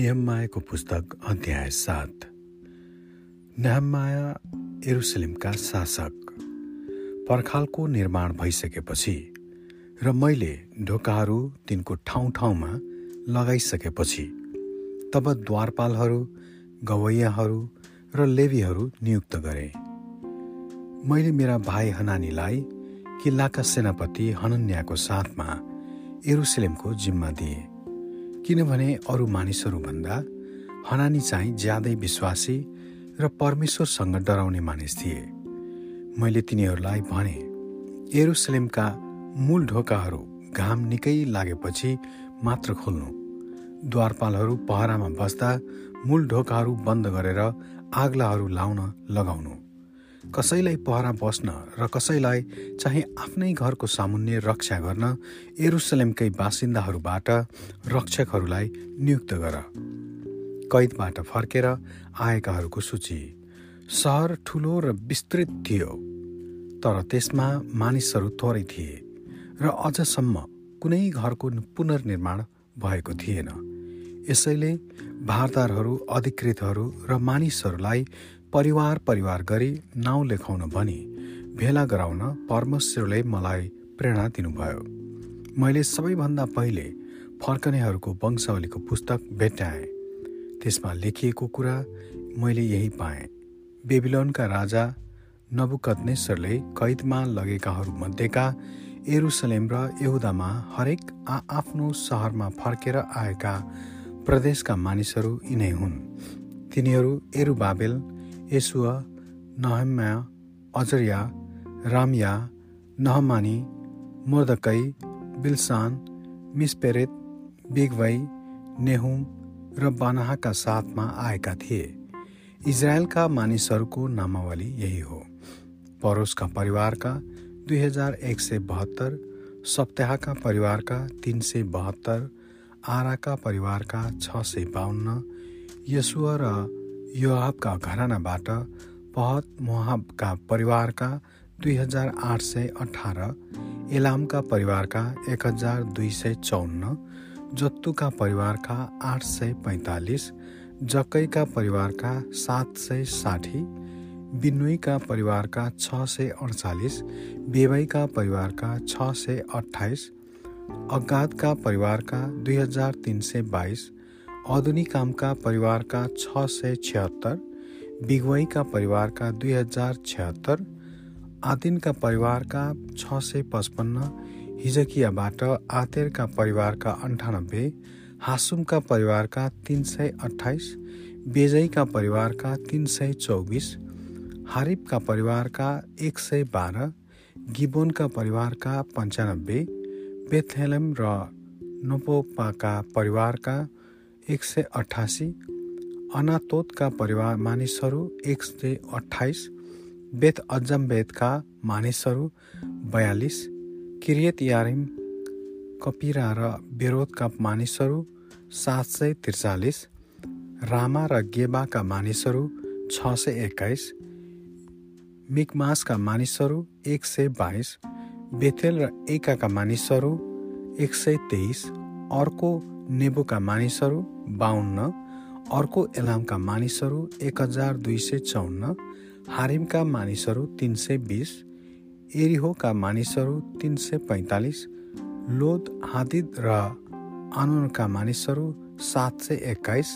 निहम्मायाको पुस्तक अध्याय सात। नेहम्माया एरुसलेमका शासक। पर्खालको निर्माण भइसकेपछि र मैले ढोकाहरू तिनको ठाउँ ठाउँमा लगाइसकेपछि तब द्वारपालहरू गवैयाहरू र लेवीहरू नियुक्त गरे। मैले मेरा भाइ हनानीलाई किल्लाका सेनापति हनन्याको साथमा एरुसलेमको जिम्मा दिएँ। किनभने अरू मानिसहरूभन्दा हनानी चाहिँ ज्यादै विश्वासी र परमेश्वरसँग डराउने मानिस थिए। मैले तिनीहरूलाई भने एरुसलेमका मूल ढोकाहरू घाम निकै लागेपछि मात्र खोल्नु। द्वारपालहरू पहरामा बस्दा मूल ढोकाहरू बन्द गरेर आग्लाहरू लाउन लगाउनु। कसैलाई पहरा बस्न र कसैलाई चाहिँ आफ्नै घरको सामुन्य रक्षा गर्न एरुसलेमकै बासिन्दाहरूबाट रक्षकहरूलाई नियुक्त गर। कैदबाट फर्केर आएकाहरूको सूची। सहर ठुलो र विस्तृत थियो तर त्यसमा मानिसहरू थोरै थिए र अझसम्म कुनै घरको पुनर्निर्माण भएको थिएन। यसैले भारदारहरू अधिकृतहरू र मानिसहरूलाई परिवार परिवार गरी नाउँ लेखाउन भनी भेला गराउन परमेश्वरले मलाई प्रेरणा दिनुभयो। मैले सबैभन्दा पहिले फर्कनेहरूको वंशावलीको पुस्तक भेट्याएँ। त्यसमा लेखिएको कुरा मैले यही पाएँ। बेबिलोनका राजा नबुकत्नेश्वरले कैदमा लगेकाहरूमध्येका एरुसलेम र यहुदामा हरेक आ आफ्नो सहरमा फर्केर आएका प्रदेशका मानिसहरू यिनै हुन्। तिनीहरू एरुबाबेल यसुवा नहम्या अजरिया रामया नहमानी मोर्दकै बिल्सान मिसपेरेत बिगवई नेहुम र बानाहाका साथमा आएका थिए। इजरायलका मानिसहरूको नामावली यही हो। परोसका परिवारका दुई हजार एक सय बहत्तर सप्ताहका परिवारका तिन सय बहत्तर आराका परिवारका छ सय बाहन्न यसुवा र योहाबका घरानाबाट पहत मोहाबका परिवारका दुई हजार आठ सय अठार इलामका परिवारका एक हजार दुई सय चौन्न जत्तुका परिवारका आठ सय पैँतालिस जक्कैका परिवारका सात सय साठी बिनुईका परिवारका छ सय अडचालिस बेवाईका परिवारका छ सय अठाइस अगाधका परिवारका दुई हजार तिन सय बाइस अधुनिकामका परिवारका छ सय छिहत्तर बिगवाईका परिवारका दुई हजार छिहत्तर आदिनका परिवारका छ सय पचपन्न हिजकियाबाट आतेरका परिवारका अन्ठानब्बे हासुमका परिवारका तिन सय अठाइस बेजईका परिवारका तिन सय चौबिस हारिफका परिवारका एक सय बाह्र गिबोनका परिवारका पन्चानब्बे बेथेलम र नोपोपाका परिवारका एक सय अठासी अनातोतका परिवार मानिसहरू एक सय अठाइस बेत अजम्बेदका मानिसहरू बयालिस किरियत यारिम कपिरा र बेरोदका मानिसहरू सात सय त्रिचालिस रामा र गेबाका मानिसहरू छ सय एक्काइस मिकमासका मानिसहरू एक सय बाइस बेथेल र एकाका मानिसहरू एक सय तेइस अर्को नेबोका मानिसहरू बाहन्न अर्को एलामका मानिसहरू एक हजार दुई सय चौन्न हारिमका मानिसहरू तिन सय बिस एरिहोका मानिसहरू तिन सय पैँतालिस लोद हादिद र आनोनका मानिसहरू सात सय एक्काइस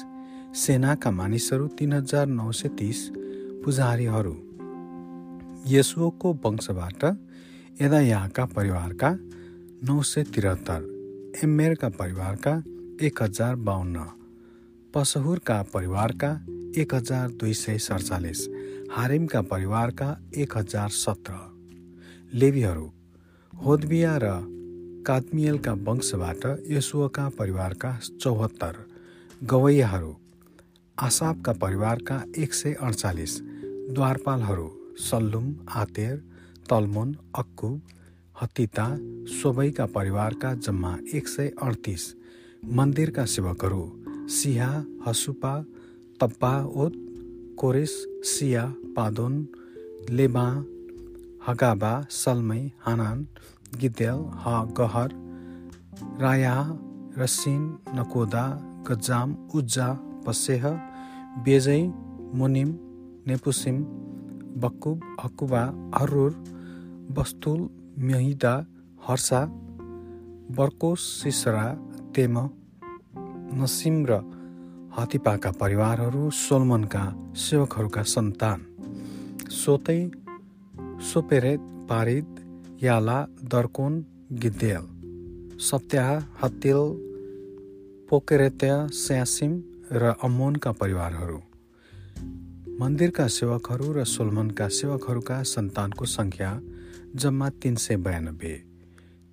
सेनाका मानिसहरू तिन हजार नौ सय तिस पुजारीहरू। यसुको वंशबाट यदायाका परिवारका नौ सय त्रिहत्तर एमेरका परिवारका एक हजार बाहन्न पसहुरका परिवारका एक हजार दुई सय सडचालिस हारिमका परिवारका एक हजार सत्र। लेबीहरू होदबिया र कादमियलका वंशबाट यसुका परिवारका चौहत्तर गवैयाहरू आसाबका परिवारका एक सय अडचालिस द्वारपालहरू सल्लुम आतेर तल्मोन अक्कुब हतिता सोबैका परिवारका जम्मा एक सय अडतिस मन्दिरका सेवकहरू सिहा हसुपा तप्पा ओत कोरेस सिया पादोन लेबा हगाबा सल्मै हानान गिद्याल ह गहर राया रसिन नकोदा गजाम उज्जा पसेह बेजै मुनिम नेपुसिम बकुब हकुबा हरुर बस्तुल म्यहिदा हर्सा बर्कोस सिसरा तेम नसिम र हातिपाका परिवारहरू सोलमनका सेवकहरूका सन्तान। सोतै सोपेरेत पारिद याला दर्कोन गिद्देल सत्याह हत्तिल पोकेरेत्या स्यासिम र अमोनका परिवारहरू। मन्दिरका सेवकहरू र सोलमनका सेवकहरूका सन्तानको सङ्ख्या जम्मा तिन सय बयानब्बे।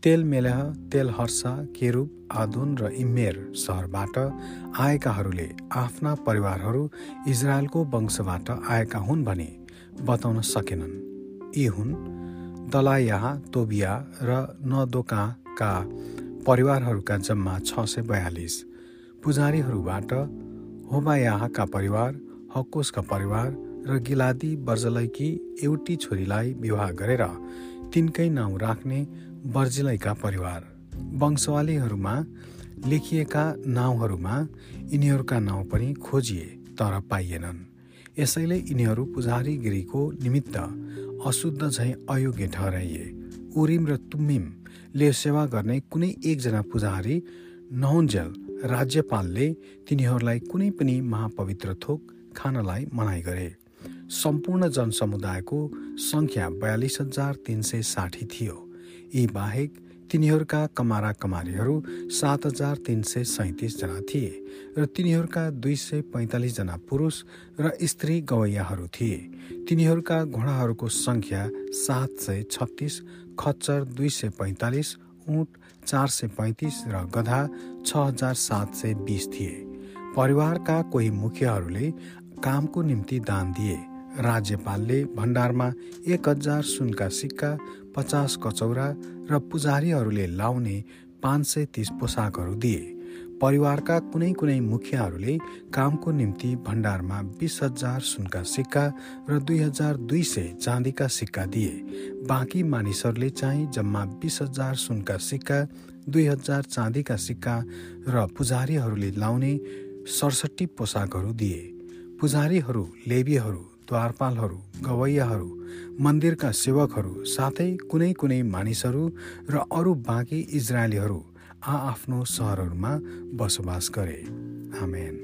तेल मेलह तेल हर्सा केरुब आदुन र इमेर सहरबाट आएकाहरूले आफ्ना परिवारहरू इजरायलको वंशबाट आएका हुन् भने बताउन सकेनन्। यी हुन् दलायाह तोबिया र नदोकाका परिवारहरूका जम्मा छ सय बयालिस। पुजारीहरूबाट होबायाहका परिवार हक्कोसका परिवार र गिलादी बर्जलैकी एउटी छोरीलाई विवाह गरेर तिनकै नाउँ राख्ने बर्जिलैका परिवार वंशवालीहरूमा लेखिएका नाउँहरूमा यिनीहरूका नाउँ पनि खोजिए तर पाइएनन्। यसैले यिनीहरू पुजारीगिरीको निमित्त अशुद्ध झैँ अयोग्य ठहराइए। उरिम र तुम्मिमले सेवा गर्ने कुनै एकजना पुजारी नहुन्जेल राज्यपालले तिनीहरूलाई कुनै पनि महापवित्र थोक खानलाई मनाइ गरे। सम्पूर्ण जनसमुदायको सङ्ख्या बयालिस हजार तिन सय साठी थियो। यी बाहेक तिनीहरूका कमारा कमारीहरू सात हजार तिन सय सैतिसजना थिए र तिनीहरूका दुई सय पैँतालिसजना पुरुष र स्त्री गवैयाहरू थिए। तिनीहरूका घोडाहरूको सङ्ख्या सात सय छत्तिस खच्चर दुई सय पैँतालिस उठ चार सय पैँतिस र गधा छ हजार सात सय बिस थिए। परिवारका कोही मुखियाहरूले कामको निम्ति दान दिए। राज्यपालले भण्डारमा एक हजार सुनका सिक्का पचास कचौरा र पुजारीहरूले लाउने पाँच सय तिस पोसाकहरू दिए। परिवारका कुनै कुनै मुखियाहरूले कामको निम्ति भण्डारमा बिस हजार सुनका सिक्का र दुई हजार दुई सय चाँदीका सिक्का दिए। बाँकी मानिसहरूले चाहिँ जम्मा बिस हजार सुनका सिक्का दुई हजार चाँदीका सिक्का र पुजारीहरूले लाउने सडसठी पोसाकहरू दिए। पुजारीहरू लेबीहरू द्वारपालहरू गवैयाहरू मन्दिरका सेवकहरू साथै कुनै कुनै मानिसहरू र अरू बाँकी इजरायलीहरू आआफ्नो सहरहरूमा बसोबास गरे। आमेन।